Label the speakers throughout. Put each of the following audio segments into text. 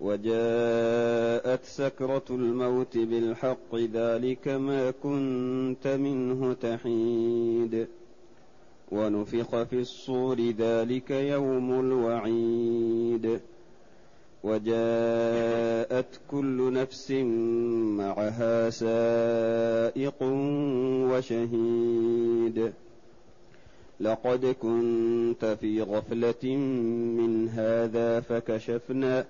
Speaker 1: وجاءت سكرة الموت بالحق ذلك ما كنت منه تحيد. ونفخ في الصور ذلك يوم الوعيد. وجاءت كل نفس معها سائق وشهيد. لقد كنت في غفلة من هذا فكشفنا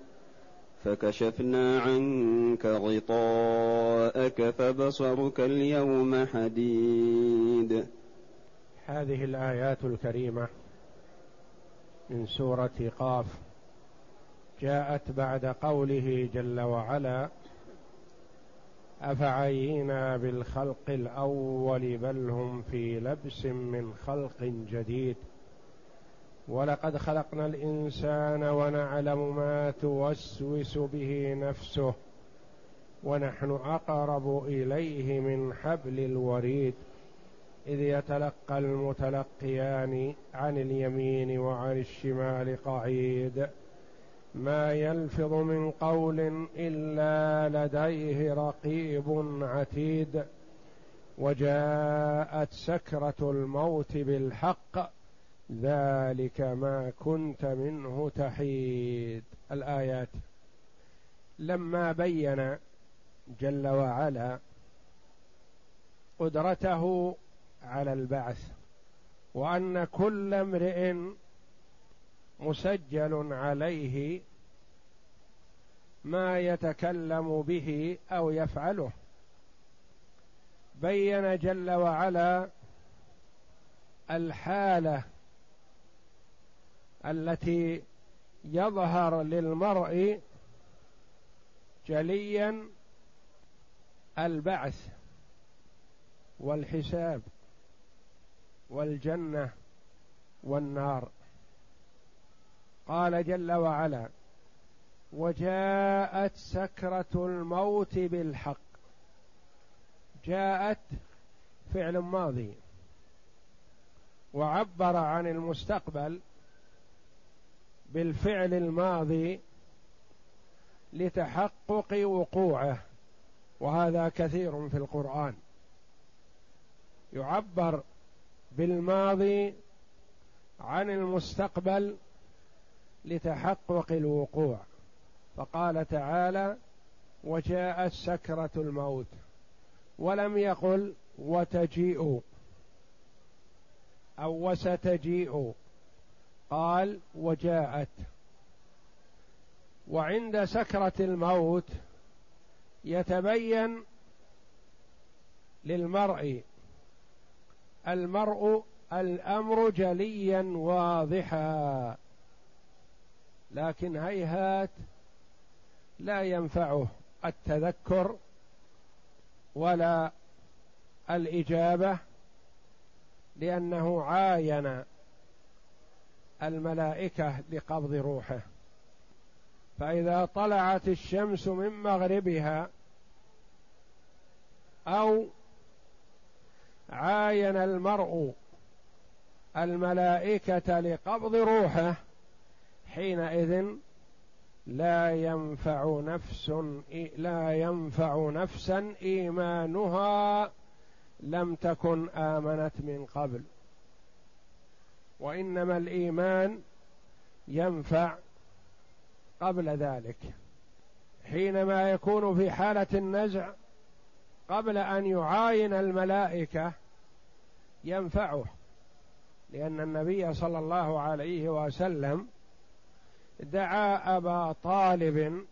Speaker 1: فكشفنا عنك غطاءك فبصرك اليوم حديد.
Speaker 2: هذه الآيات الكريمة من سورة قاف جاءت بعد قوله جل وعلا أفعينا بالخلق الأول بل هم في لبس من خلق جديد. ولقد خلقنا الإنسان ونعلم ما توسوس به نفسه ونحن أقرب إليه من حبل الوريد إذ يتلقى المتلقيان عن اليمين وعن الشمال قعيد. ما يلفظ من قول إلا لديه رقيب عتيد. وجاءت سكرة الموت بالحق ذلك ما كنت منه تحيد. الآيات. لما بين جل وعلا قدرته على البعث وأن كل امرئ مسجل عليه ما يتكلم به أو يفعله. بين جل وعلا الحالة التي يظهر للمرء جليا البعث والحساب والجنة والنار. قال جل وعلا وجاءت سكرة الموت بالحق. جاءت فعل ماضي. وعبر عن المستقبل بالفعل الماضي لتحقق وقوعه وهذا كثير في القرآن. يعبر بالماضي عن المستقبل لتحقق الوقوع. فقال تعالى وجاءت سكره الموت ولم يقل وتجيء أو وستجيء. قال وجاءت. وعند سكرة الموت يتبين للمرء المرء الأمر جليا واضحا لكن هيهات لا ينفعه التذكر ولا الإجابة لأنه عاين الملائكة لقبض روحه. فإذا طلعت الشمس من مغربها أو عاين المرء الملائكة لقبض روحه حينئذ لا ينفع نفس لا ينفع نفسا إيمانها لم تكن آمنت من قبل. وإنما الإيمان ينفع قبل ذلك. حينما يكون في حالة النزع قبل أن يعاين الملائكة ينفعه لأن النبي صلى الله عليه وسلم دعا أبا طالب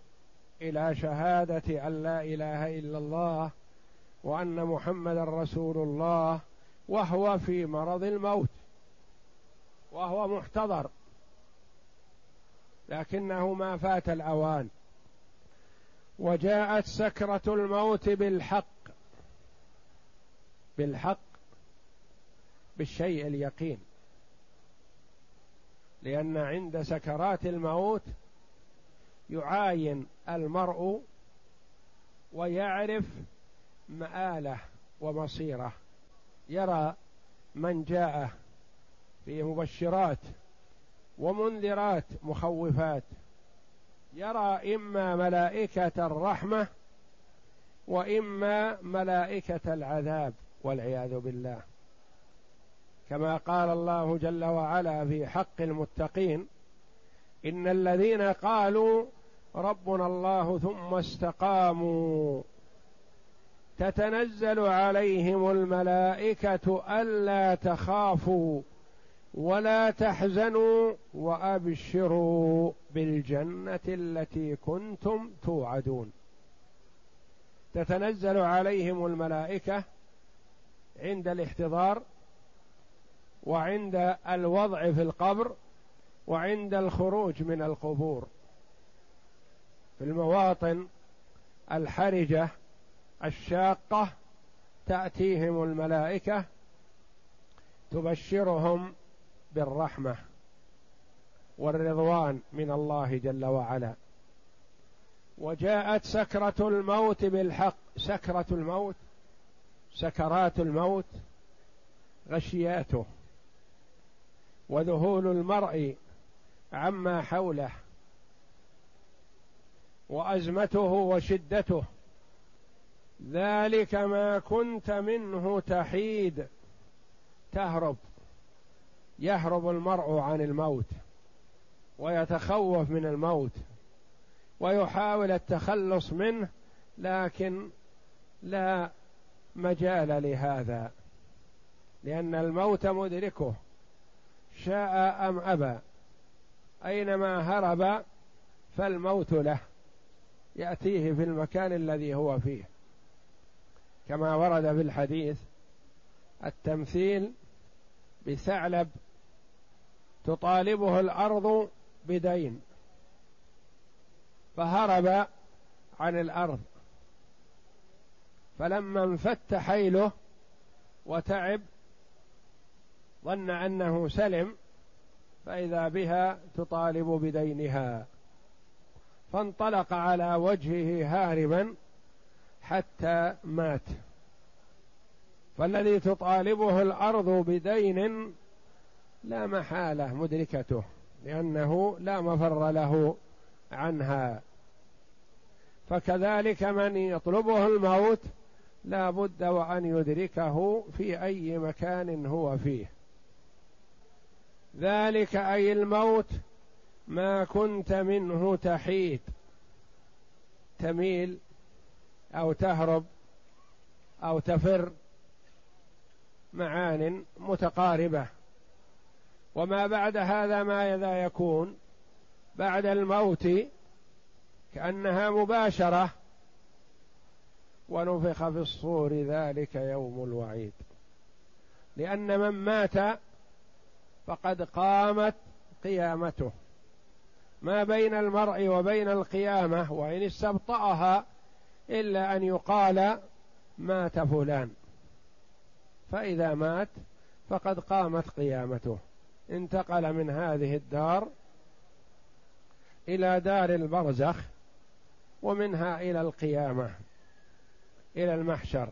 Speaker 2: إلى شهادة أن لا إله إلا الله وأن محمدا رسول الله وهو في مرض الموت. وهو محتضر. لكنه ما فات الأوان. وجاءت سكرة الموت بالحق. بالحق بالشيء اليقين. لأن عند سكرات الموت يعاين المرء ويعرف مآله ومصيره. يرى من جاءه. في مبشرات ومنذرات مخوفات يرى إما ملائكة الرحمة وإما ملائكة العذاب والعياذ بالله. كما قال الله جل وعلا في حق المتقين إن الذين قالوا ربنا الله ثم استقاموا تتنزل عليهم الملائكة ألا تخافوا. ولا تحزنوا وأبشروا بالجنة التي كنتم توعدون. تتنزل عليهم الملائكة عند الاحتضار وعند الوضع في القبر وعند الخروج من القبور. في المواطن الحرجة الشاقة تأتيهم الملائكة تبشرهم بالرحمة والرضوان من الله جل وعلا. وجاءت سكرة الموت بالحق. سكرة الموت سكرات الموت غشياته. وذهول المرء عما حوله. وأزمته وشدته. ذلك ما كنت منه تحيد. تهرب. يهرب المرء عن الموت ويتخوف من الموت ويحاول التخلص منه لكن لا مجال لهذا لأن الموت مدركه شاء أم أبى. أينما هرب فالموت له يأتيه في المكان الذي هو فيه. كما ورد في الحديث التمثيل بثعلب تطالبه الأرض بدين. فهرب عن الأرض. فلما انفت حيله وتعب ظن أنه سلم فإذا بها تطالب بدينها. فانطلق على وجهه هاربا حتى مات. فالذي تطالبه الأرض بدين لا محالة مدركته لأنه لا مفر له عنها. فكذلك من يطلبه الموت لا بد وأن يدركه في أي مكان هو فيه. ذلك أي الموت ما كنت منه تحيد تميل أو تهرب أو تفر معان متقاربة. وما بعد هذا ماذا يكون. بعد الموت كأنها مباشرة. ونفخ في الصور ذلك يوم الوعيد. لأن من مات فقد قامت قيامته. ما بين المرء وبين القيامة وإن استبطأها إلا أن يقال مات فلان. فإذا مات فقد قامت قيامته. انتقل من هذه الدار إلى دار البرزخ ومنها إلى القيامة إلى المحشر.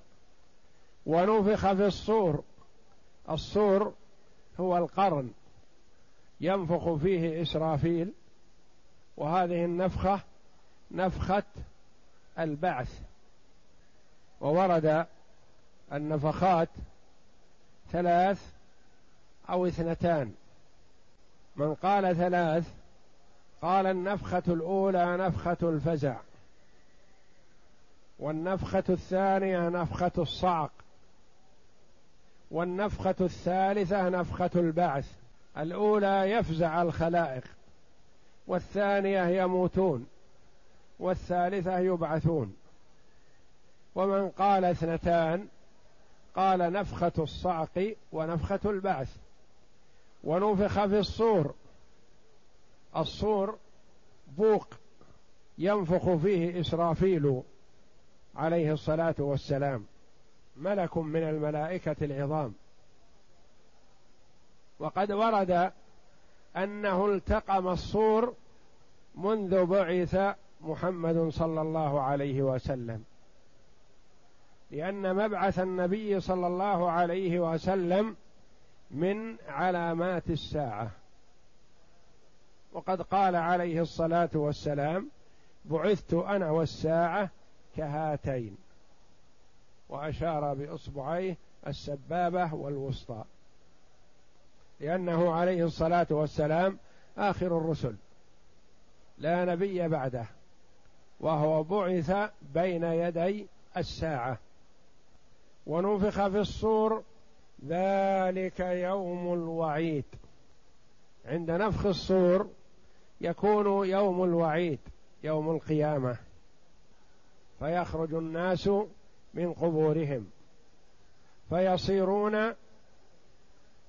Speaker 2: ونفخ في الصور الصور هو القرن ينفخ فيه إسرافيل وهذه النفخة نفخة البعث. وورد النفخات ثلاث أو اثنتان. من قال ثلاث قال النفخة الأولى نفخة الفزع والنفخة الثانية نفخة الصعق والنفخة الثالثة نفخة البعث الأولى يفزع الخلائق والثانية يموتون والثالثة يبعثون. ومن قال اثنتان قال نفخة الصعق ونفخة البعث. ونفخ في الصور. الصور بوق ينفخ فيه إسرافيل عليه الصلاة والسلام ملك من الملائكة العظام. وقد ورد أنه التقم الصور منذ بعث محمد صلى الله عليه وسلم لأن مبعث النبي صلى الله عليه وسلم من علامات الساعة. وقد قال عليه الصلاة والسلام بعثت أنا والساعة كهاتين. وأشار بإصبعيه السبابة والوسطى. لأنه عليه الصلاة والسلام آخر الرسل. لا نبي بعده. وهو بعث بين يدي الساعة. ونفخ في الصور ذلك يوم الوعيد. عند نفخ الصور يكون يوم الوعيد يوم القيامة. فيخرج الناس من قبورهم. فيصيرون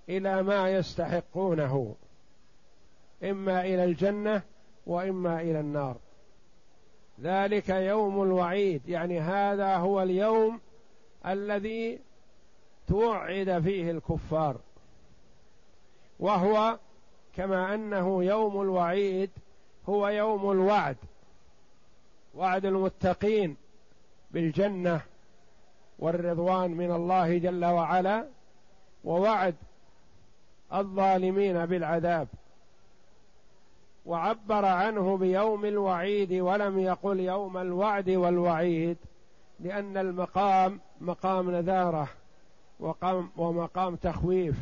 Speaker 2: إلى ما يستحقونه. إما إلى الجنة وإما إلى النار. ذلك يوم الوعيد يعني هذا هو اليوم الذي توعد فيه الكفار. وهو كما أنه يوم الوعيد هو يوم الوعد. وعد المتقين بالجنة والرضوان من الله جل وعلا ووعد الظالمين بالعذاب. وعبر عنه بيوم الوعيد ولم يقل يوم الوعد والوعيد لأن المقام مقام نذارة. وقام ومقام تخويف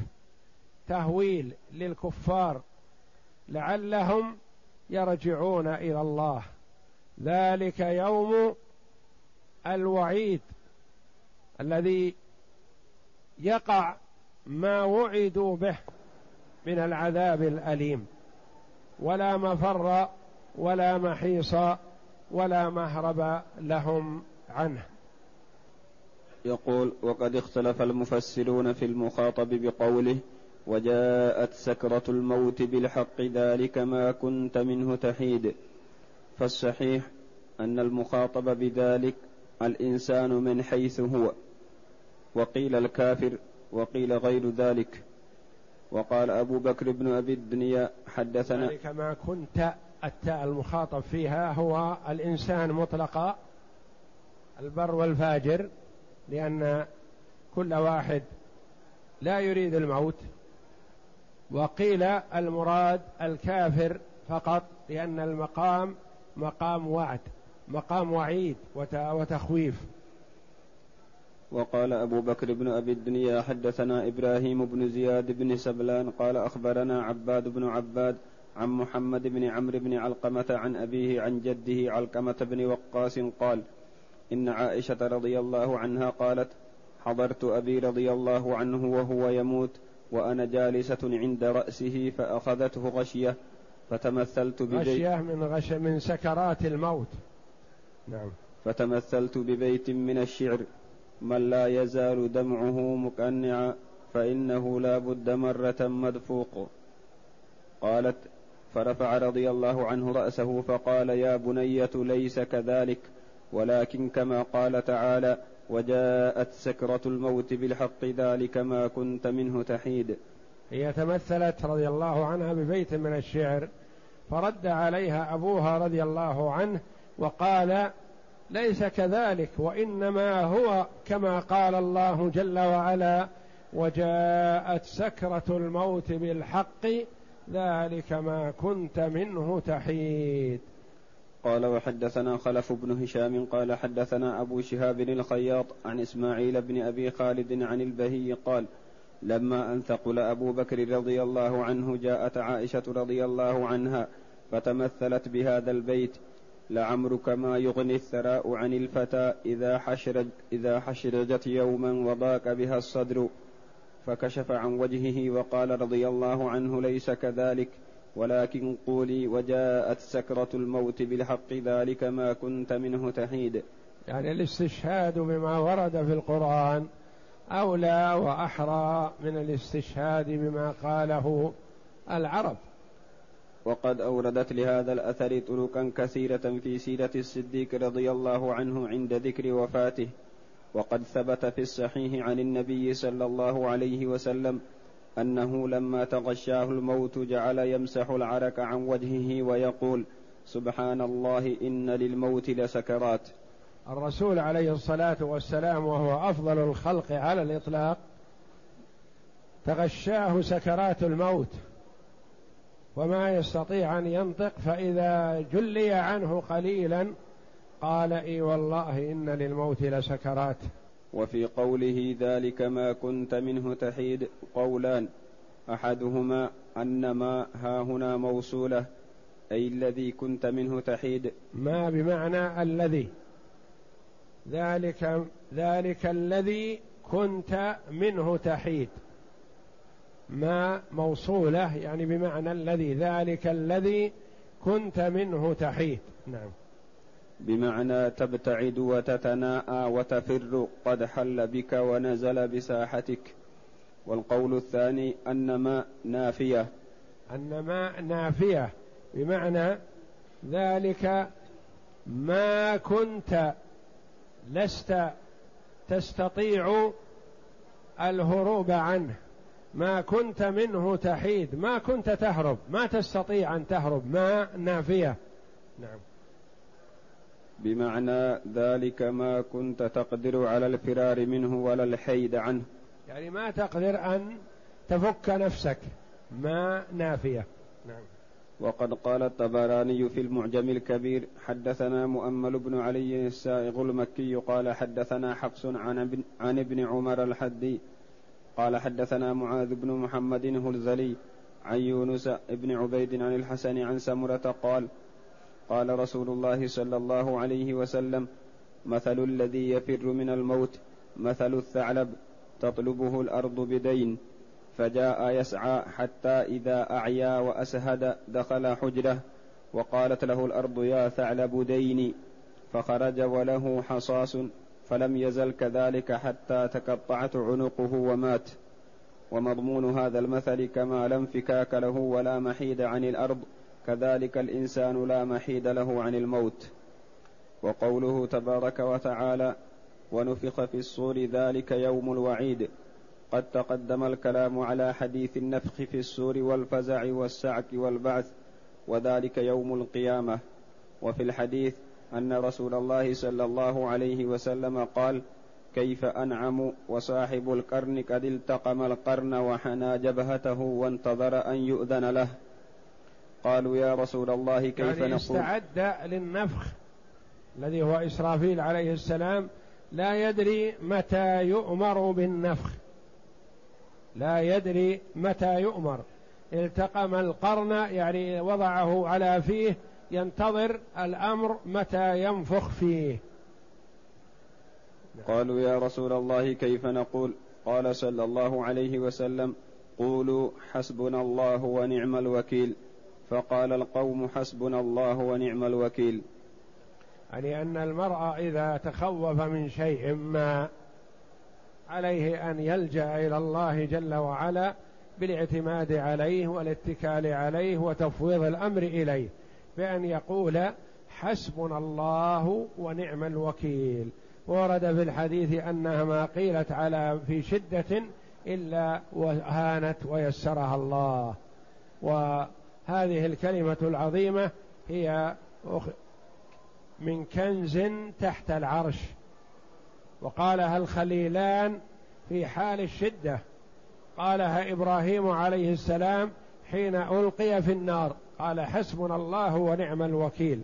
Speaker 2: تهويل للكفار لعلهم يرجعون إلى الله. ذلك يوم الوعيد الذي يقع ما وعدوا به من العذاب الأليم. ولا مفر ولا محيص ولا مهرب لهم عنه.
Speaker 1: يقول وقد اختلف المفسرون في المخاطب بقوله وجاءت سكرة الموت بالحق ذلك ما كنت منه تحيد. فالصحيح أن المخاطب بذلك الإنسان من حيث هو. وقيل الكافر وقيل غير ذلك. وقال أبو بكر بن أبي الدنيا حدثنا
Speaker 2: ذلك ما كنت التاء المخاطب فيها هو الإنسان مطلقا البر والفاجر. لأن كل واحد لا يريد الموت وقيل المراد الكافر فقط لأن المقام مقام وعد مقام وعيد وتخويف.
Speaker 1: وقال أبو بكر بن أبي الدنيا حدثنا إبراهيم بن زياد بن سبلان قال أخبرنا عباد بن عباد عن محمد بن عمرو بن علقمة عن أبيه عن جده علقمة بن وقاص قال إن عائشة رضي الله عنها قالت حضرت أبي رضي الله عنه وهو يموت وأنا جالسة عند رأسه فأخذته غشية فتمثلت
Speaker 2: ببيت غشية من غش من سكرات الموت.
Speaker 1: نعم. فتمثلت ببيت من الشعر من لا يزال دمعه مكنعا فإنه لا بد مرة مدفوق. قالت فرفع رضي الله عنه رأسه فقال يا بنية ليس كذلك. ولكن كما قال تعالى وجاءت سكرة الموت بالحق ذلك ما كنت منه تحيد.
Speaker 2: هي تمثلت رضي الله عنها ببيت من الشعر فرد عليها أبوها رضي الله عنه وقال ليس كذلك وإنما هو كما قال الله جل وعلا وجاءت سكرة الموت بالحق ذلك ما كنت منه تحيد.
Speaker 1: قال وحدثنا خلف بن هشام قال حدثنا أبو شهاب الخياط عن إسماعيل بن أبي خالد عن البهي قال لما ان ثقل أبو بكر رضي الله عنه جاءت عائشة رضي الله عنها فتمثلت بهذا البيت. لعمرك ما يغني الثراء عن الفتى إذا حشرج إذا حشرجت يوما وضاق بها الصدر. فكشف عن وجهه وقال رضي الله عنه ليس كذلك. ولكن قولي وجاءت سكرة الموت بالحق ذلك ما كنت منه تحيد.
Speaker 2: يعني الاستشهاد بما ورد في القرآن أولى وأحرى من الاستشهاد بما قاله العرب.
Speaker 1: وقد أوردت لهذا الأثر طرقا كثيرة في سيرة الصديق رضي الله عنه عند ذكر وفاته. وقد ثبت في الصحيح عن النبي صلى الله عليه وسلم أنه لما تغشاه الموت جعل يمسح العرق عن وجهه ويقول سبحان الله إن للموت لسكرات.
Speaker 2: الرسول عليه الصلاة والسلام وهو أفضل الخلق على الإطلاق تغشاه سكرات الموت وما يستطيع أن ينطق فإذا جلي عنه قليلا قال إي والله إن للموت لسكرات.
Speaker 1: وفي قوله ذلك ما كنت منه تحيد قولان أحدهما أن ما ها هنا موصولة أي الذي كنت منه تحيد.
Speaker 2: ما بمعنى الذي. ذلك ذلك الذي كنت منه تحيد. ما موصولة يعني بمعنى الذي. ذلك الذي كنت منه تحيد. نعم.
Speaker 1: بمعنى تبتعد وتتناءى وتفر قد حل بك ونزل بساحتك. والقول الثاني أن ما نافية.
Speaker 2: أن ما نافية. بمعنى ذلك ما كنت لست تستطيع الهروب عنه. ما كنت منه تحيد. ما كنت تهرب. ما تستطيع أن تهرب. ما نافية. نعم.
Speaker 1: بمعنى ذلك ما كنت تقدر على الفرار منه ولا الحيد عنه.
Speaker 2: يعني ما تقدر أن تفك نفسك. ما نافية. نعم.
Speaker 1: وقد قال الطبراني في المعجم الكبير حدثنا مؤمل بن علي السائغ المكي قال حدثنا حفص عن ابن, عن ابن عمر الحدي قال حدثنا معاذ بن محمد هلزلي عن يونس بن عبيد عن الحسن عن سمرة قال قال رسول الله صلى الله عليه وسلم مثل الذي يفر من الموت مثل الثعلب تطلبه الأرض بدين فجاء يسعى حتى إذا أعيا وأسهد دخل حجرة وقالت له الأرض يا ثعلب ديني. فخرج وله حصاص فلم يزل كذلك حتى تقطعت عنقه ومات. ومضمون هذا المثل كما لا انفكاك له ولا محيد عن الأرض. كذلك الإنسان لا محيد له عن الموت. وقوله تبارك وتعالى ونفخ في الصور ذلك يوم الوعيد. قد تقدم الكلام على حديث النفخ في السور والفزع والسعك والبعث وذلك يوم القيامة. وفي الحديث أن رسول الله صلى الله عليه وسلم قال كيف أنعم وصاحب القرن قد التقم القرن وحنى جبهته وانتظر أن يؤذن له. قالوا يا رسول الله كيف يعني نقول؟
Speaker 2: استعد للنفخ الذي هو إسرافيل عليه السلام. لا يدري متى يؤمر بالنفخ. لا يدري متى يؤمر. التقم القرن يعني وضعه على فيه ينتظر الأمر متى ينفخ فيه.
Speaker 1: قالوا يا رسول الله كيف نقول؟ قال صلى الله عليه وسلم قولوا حسبنا الله ونعم الوكيل. فقال القوم حسبنا الله ونعم الوكيل.
Speaker 2: يعني أن المرء إذا تخوف من شيء ما عليه أن يلجأ إلى الله جل وعلا بالاعتماد عليه والاتكال عليه وتفويض الأمر إليه بأن يقول حسبنا الله ونعم الوكيل. ورد في الحديث أنها ما قيلت على في شدة إلا وهانت ويسرها الله. و هذه الكلمة العظيمة هي من كنز تحت العرش. وقالها الخليلان في حال الشدة. قالها إبراهيم عليه السلام حين ألقي في النار. قال حسبنا الله ونعم الوكيل.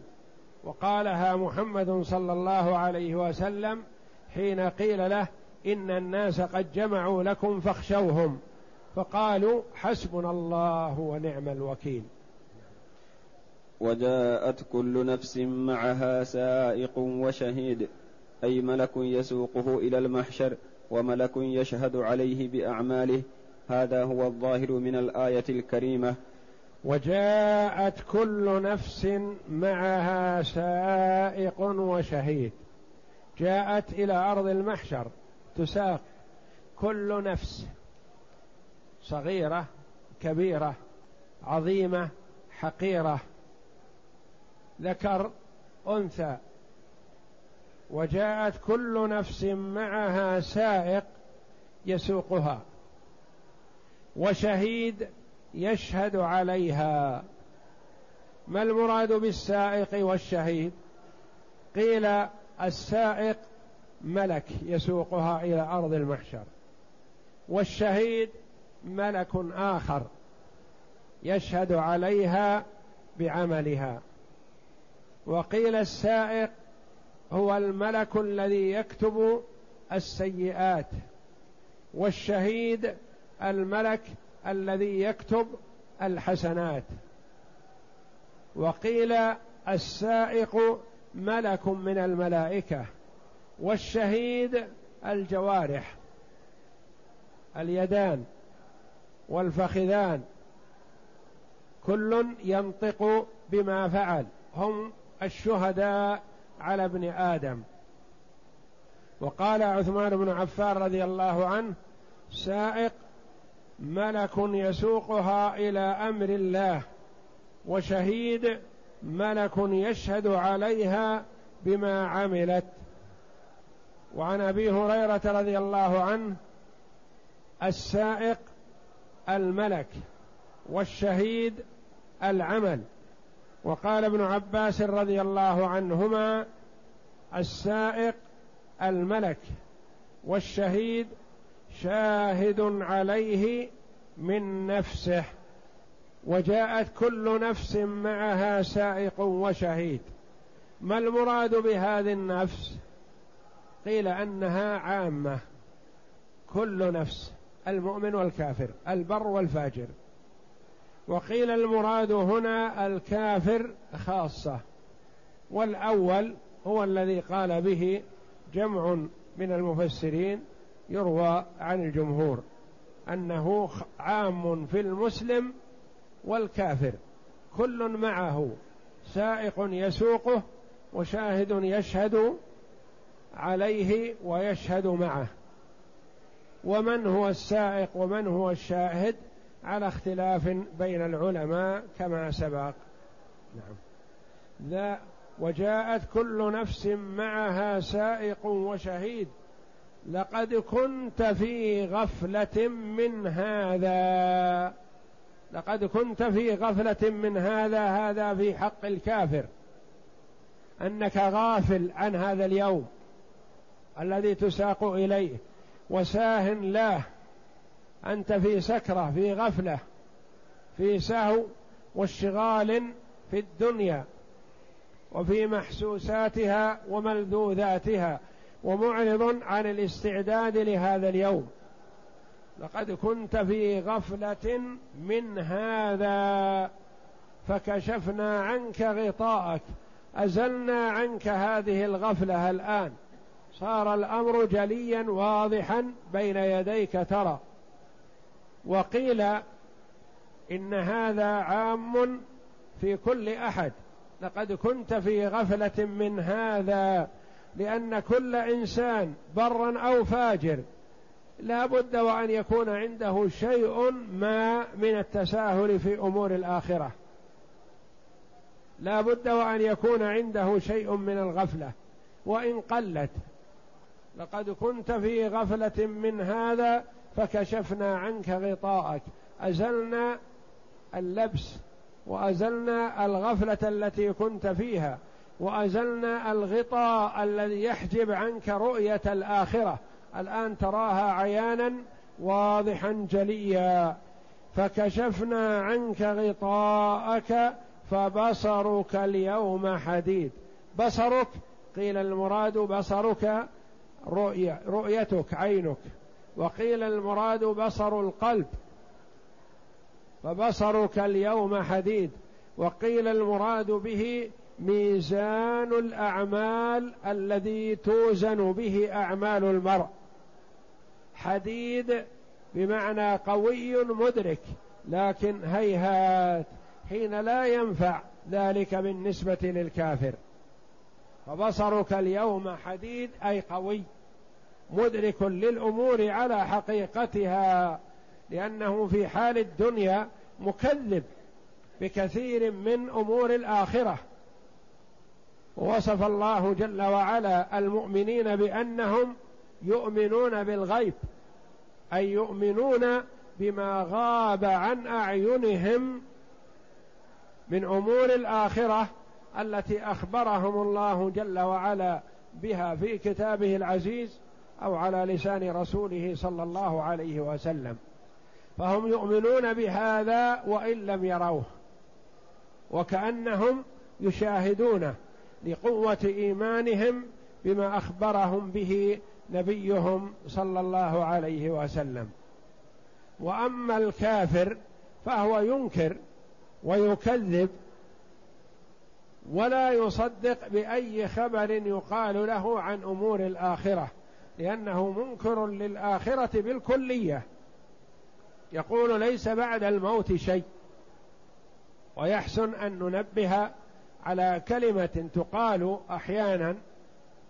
Speaker 2: وقالها محمد صلى الله عليه وسلم حين قيل له إن الناس قد جمعوا لكم فاخشوهم. فقالوا حسبنا الله ونعم الوكيل.
Speaker 1: وجاءت كل نفس معها سائق وشهيد أي ملك يسوقه إلى المحشر وملك يشهد عليه بأعماله. هذا هو الظاهر من الآية الكريمة.
Speaker 2: وجاءت كل نفس معها سائق وشهيد. جاءت إلى أرض المحشر تساق كل نفس صغيرة كبيرة عظيمة حقيرة. ذكر أنثى. وجاءت كل نفس معها سائق يسوقها. وشهيد يشهد عليها. ما المراد بالسائق والشهيد؟ قيل السائق ملك يسوقها إلى أرض المحشر. والشهيد ملك آخر يشهد عليها بعملها. وقيل السائق هو الملك الذي يكتب السيئات والشهيد الملك الذي يكتب الحسنات. وقيل السائق ملك من الملائكة والشهيد الجوارح اليدان والفخذان. كل ينطق بما فعل هم الشهداء على ابن آدم. وقال عثمان بن عفان رضي الله عنه سائق ملك يسوقها إلى أمر الله وشهيد ملك يشهد عليها بما عملت. وعن أبي هريرة رضي الله عنه السائق الملك والشهيد العمل. وقال ابن عباس رضي الله عنهما السائق الملك والشهيد شاهد عليه من نفسه وجاءت كل نفس معها سائق وشهيد. ما المراد بهذه النفس؟ قيل أنها عامة كل نفس المؤمن والكافر البر والفاجر. وقيل المراد هنا الكافر خاصة والأول هو الذي قال به جمع من المفسرين يروى عن الجمهور أنه عام في المسلم والكافر كل معه سائق يسوقه وشاهد يشهد عليه ويشهد معه. ومن هو السائق ومن هو الشاهد؟ على اختلاف بين العلماء كما سبق. نعم. ذا وجاءت كل نفس معها سائق وشهيد. لقد كنت في غفلة من هذا. لقد كنت في غفلة من هذا هذا في حق الكافر. أنك غافل عن هذا اليوم الذي تساق إليه. وساه له. أنت في سكرة في غفلة في سهو واشتغال في الدنيا وفي محسوساتها وملذوذاتها ومعرض عن الاستعداد لهذا اليوم. لقد كنت في غفلة من هذا فكشفنا عنك غطاءك أزلنا عنك هذه الغفلة الآن. صار الأمر جليا واضحا بين يديك ترى. وقيل إن هذا عام في كل أحد. لقد كنت في غفلة من هذا لأن كل إنسان برا أو فاجر لا بد وأن يكون عنده شيء ما من التساهل في أمور الآخرة. لا بد وأن يكون عنده شيء من الغفلة. وإن قلت لقد كنت في غفلة من هذا فكشفنا عنك غطاءك. أزلنا اللبس وأزلنا الغفلة التي كنت فيها وأزلنا الغطاء الذي يحجب عنك رؤية الآخرة. الآن تراها عيانا واضحا جليا. فكشفنا عنك غطاءك فبصرك اليوم حديد. بصرك قيل المراد بصرك رؤية رؤيتك عينك. وقيل المراد بصر القلب. فبصرك اليوم حديد. وقيل المراد به ميزان الأعمال الذي توزن به أعمال المرء. حديد بمعنى قوي مدرك لكن هيهات حين لا ينفع ذلك بالنسبة للكافر. فبصرك اليوم حديد أي قوي. مدرك للأمور على حقيقتها لأنه في حال الدنيا مكذب بكثير من أمور الآخرة. وصف الله جل وعلا المؤمنين بأنهم يؤمنون بالغيب أي يؤمنون بما غاب عن أعينهم من أمور الآخرة التي أخبرهم الله جل وعلا بها في كتابه العزيز. أو على لسان رسوله صلى الله عليه وسلم فهم يؤمنون بهذا وإن لم يروه وكأنهم يشاهدونه لقوة إيمانهم بما أخبرهم به نبيهم صلى الله عليه وسلم وأما الكافر فهو ينكر ويكذب ولا يصدق بأي خبر يقال له عن أمور الآخرة لأنه منكر للآخرة بالكلية. يقول ليس بعد الموت شيء. ويحسن أن ننبه على كلمة تقال أحيانا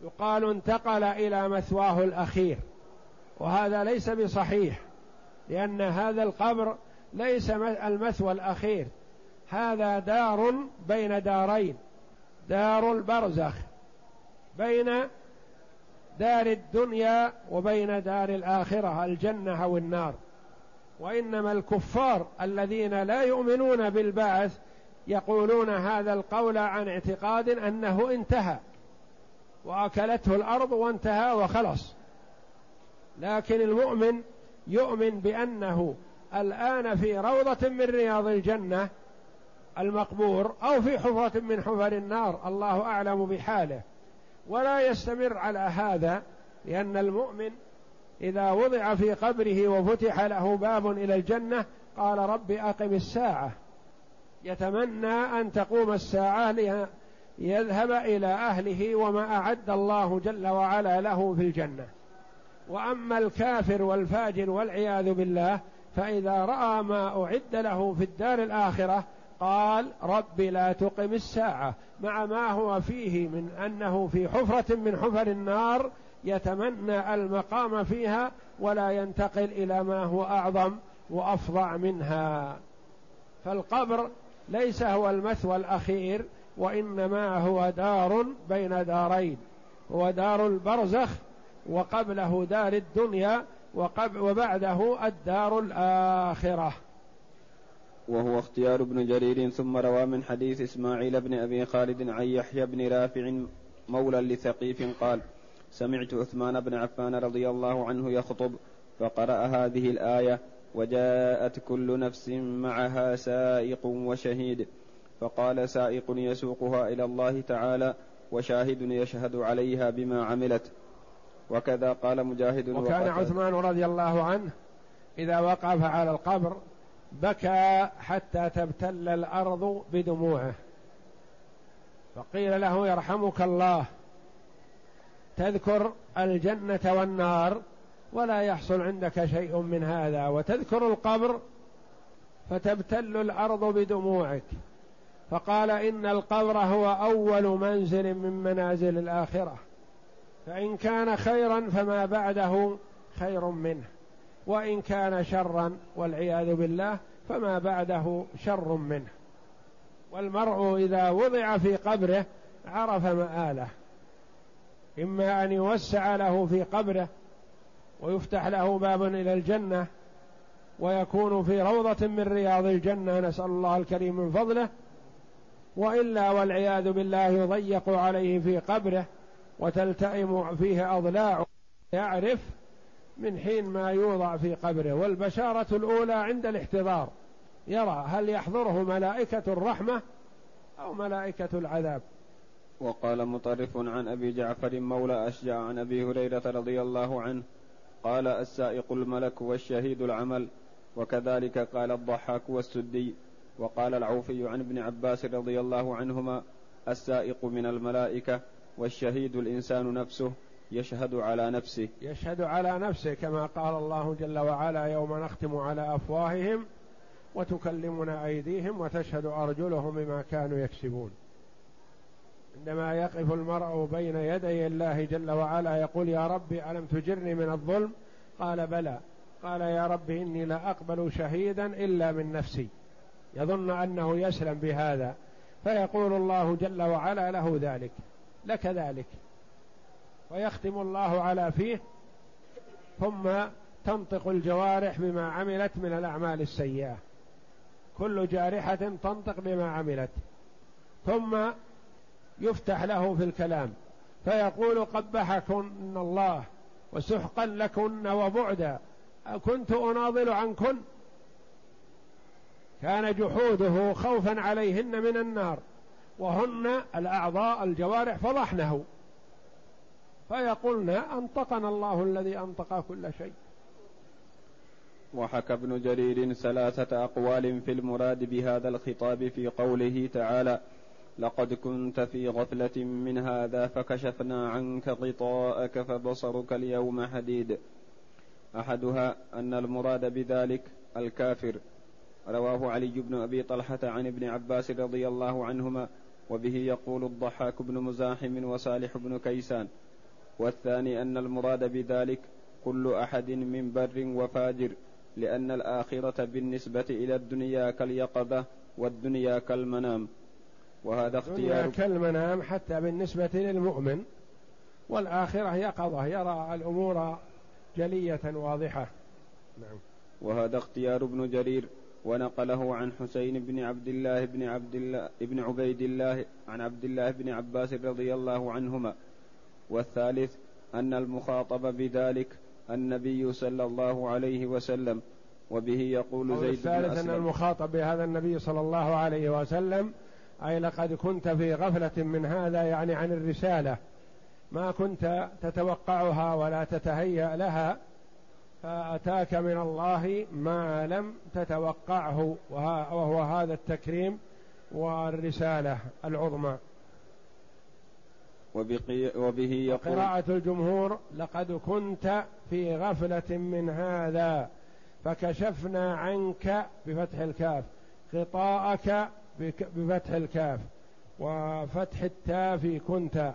Speaker 2: يقال انتقل إلى مثواه الأخير. وهذا ليس بصحيح لأن هذا القبر ليس المثوى الأخير. هذا دار بين دارين. دار البرزخ بين دار الدنيا وبين دار الآخرة الجنة أو النار. وإنما الكفار الذين لا يؤمنون بالبعث يقولون هذا القول عن اعتقاد أنه انتهى. وأكلته الأرض وانتهى وخلص لكن المؤمن يؤمن بأنه الآن في روضة من رياض الجنة المقبور أو في حفرة من حفر النار الله أعلم بحاله. ولا يستمر على هذا لأن المؤمن إذا وضع في قبره وفتح له باب إلى الجنة قال رب أقم الساعة. يتمنى أن تقوم الساعة ليذهب إلى أهله وما أعد الله جل وعلا له في الجنة. وأما الكافر والفاجر والعياذ بالله فإذا رأى ما أعد له في الدار الآخرة قال رب لا تقم الساعة مع ما هو فيه من أنه في حفرة من حفر النار يتمنى المقام فيها ولا ينتقل إلى ما هو أعظم وأفظع منها. فالقبر ليس هو المثوى الأخير وإنما هو دار بين دارين هو دار البرزخ وقبله دار الدنيا وبعده الدار الآخرة.
Speaker 1: وهو اختيار ابن جرير ثم روى من حديث إسماعيل بن أبي خالد عن يحيى بن رافع مولى لثقيف قال سمعت عثمان بن عفان رضي الله عنه يخطب فقرأ هذه الآية وجاءت كل نفس معها سائق وشهيد فقال سائق يسوقها إلى الله تعالى وشاهد يشهد عليها بما عملت. وكذا قال مجاهد
Speaker 2: وكان عثمان رضي الله عنه إذا وقف على القبر بكى حتى تبتل الأرض بدموعه. فقيل له يرحمك الله تذكر الجنة والنار ولا يحصل عندك شيء من هذا وتذكر القبر فتبتل الأرض بدموعك. فقال إن القبر هو أول منزل من منازل الآخرة فإن كان خيرا فما بعده خير منه. وإن كان شرا والعياذ بالله فما بعده شر منه. والمرء إذا وضع في قبره عرف مآله. إما أن يوسع له في قبره ويفتح له باب إلى الجنة ويكون في روضة من رياض الجنة نسأل الله الكريم من فضله. وإلا والعياذ بالله يضيق عليه في قبره وتلتئم فيه أضلاعه. يعرف من حين ما يوضع في قبره. والبشارة الأولى عند الاحتضار. يرى هل يحضره ملائكة الرحمة أو ملائكة العذاب.
Speaker 1: وقال مطرف عن أبي جعفر مولى أشجع عن أبي هريرة رضي الله عنه قال السائق الملك والشهيد العمل وكذلك قال الضحاك والسدي وقال العوفي عن ابن عباس رضي الله عنهما السائق من الملائكة والشهيد الإنسان نفسه يشهد على نفسه.
Speaker 2: يشهد على نفسه كما قال الله جل وعلا يوم نختم على أفواههم وتكلمنا أيديهم وتشهد أرجلهم بما كانوا يكسبون. عندما يقف المرء بين يدي الله جل وعلا يقول يا رب ألم تجرني من الظلم؟ قال بلى. قال يا رب إني لا أقبل شهيدا إلا من نفسي. يظن أنه يسلم بهذا. فيقول الله جل وعلا له ذلك. لك ذلك. ويختم الله على فيه ثم تنطق الجوارح بما عملت من الأعمال السيئة. كل جارحة تنطق بما عملت. ثم يفتح له في الكلام فيقول قبحكن الله وسحقا لكن وبعدا كنت أناضل عنكن؟ كان جحوده خوفا عليهن من النار وهن الأعضاء الجوارح فضحنه. فيقولن أنطقنا الله الذي أنطق كل شيء.
Speaker 1: وحكى ابن جرير ثلاثة أقوال في المراد بهذا الخطاب في قوله تعالى لقد كنت في غفلة من هذا فكشفنا عنك غطاءك فبصرك اليوم حديد أحدها أن المراد بذلك الكافر. رواه علي بن أبي طلحة عن ابن عباس رضي الله عنهما وبه يقول الضحاك بن مزاحم وصالح بن كيسان والثاني أن المراد بذلك كل أحد من بر وفاجر لأن الآخرة بالنسبة إلى الدنيا كاليقظة والدنيا كالمنام.
Speaker 2: وهذا اختيار كالمنام حتى بالنسبة للمؤمن والآخرة يقظة يرى الأمور جلية واضحة.
Speaker 1: نعم. وهذا اختيار ابن جرير ونقله عن حسين بن عبد الله بن عبد الله بن عبيد الله عن عبد الله بن عباس رضي الله عنهما والثالث أن المخاطب بذلك النبي صلى الله عليه وسلم وبه يقول زيد
Speaker 2: الثالث أن المخاطب بهذا النبي صلى الله عليه وسلم أي لقد كنت في غفلة من هذا يعني عن الرسالة. ما كنت تتوقعها ولا تتهيأ لها فأتاك من الله ما لم تتوقعه وهو هذا التكريم والرسالة العظمى.
Speaker 1: وبه يقول
Speaker 2: قراءة الجمهور لقد كنت في غفلة من هذا فكشفنا عنك بفتح الكاف غطاءك بفتح الكاف وفتح التاء في كنت.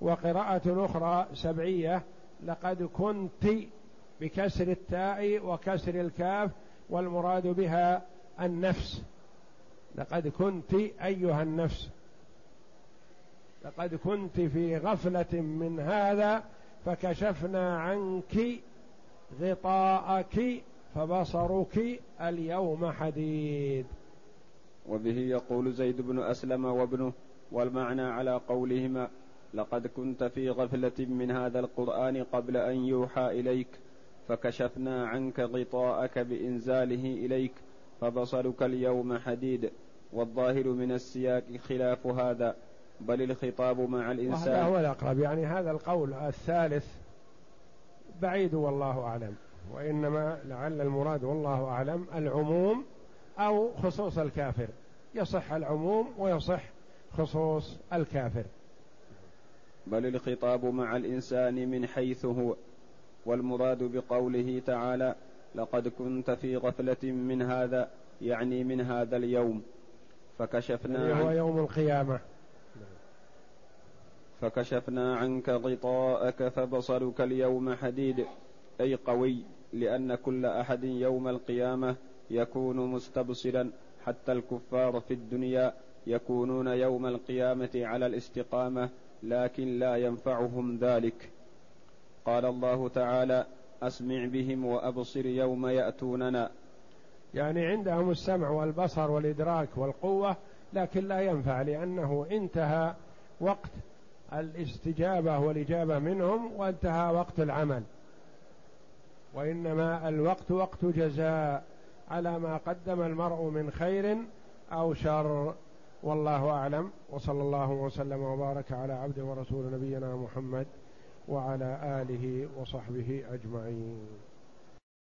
Speaker 2: وقراءة أخرى سبعية لقد كنت بكسر التاء وكسر الكاف والمراد بها النفس. لقد كنت أيها النفس. لقد كنت في غفلة من هذا فكشفنا عنك غطاءك فبصرك اليوم حديد.
Speaker 1: وبه يقول زيد بن أسلم وابنه والمعنى على قولهما لقد كنت في غفلة من هذا القرآن قبل أن يوحى إليك فكشفنا عنك غطاءك بإنزاله إليك فبصرك اليوم حديد والظاهر من السياق خلاف هذا. بل الخطاب مع الإنسان.
Speaker 2: هذا هو الأقرب. يعني هذا القول الثالث بعيد والله أعلم وإنما لعل المراد والله أعلم العموم أو خصوص الكافر. يصح العموم ويصح خصوص الكافر.
Speaker 1: بل الخطاب مع الإنسان من حيث هو والمراد بقوله تعالى لقد كنت في غفلة من هذا يعني من هذا اليوم فكشفنا
Speaker 2: يعني هو يوم القيامة.
Speaker 1: فكشفنا عنك غطاءك فبصرك اليوم حديد. أي قوي لأن كل أحد يوم القيامة يكون مستبصرا. حتى الكفار في الدنيا يكونون يوم القيامة على الاستقامة لكن لا ينفعهم ذلك. قال الله تعالى أسمع بهم وأبصر يوم يأتوننا.
Speaker 2: يعني عندهم السمع والبصر والإدراك والقوة لكن لا ينفع لأنه انتهى وقت الاستجابة والإجابة منهم وانتهى وقت العمل. وإنما الوقت وقت جزاء على ما قدم المرء من خير أو شر. والله أعلم. وصلى الله وسلم وبارك على عبد ورسول نبينا محمد وعلى آله وصحبه أجمعين.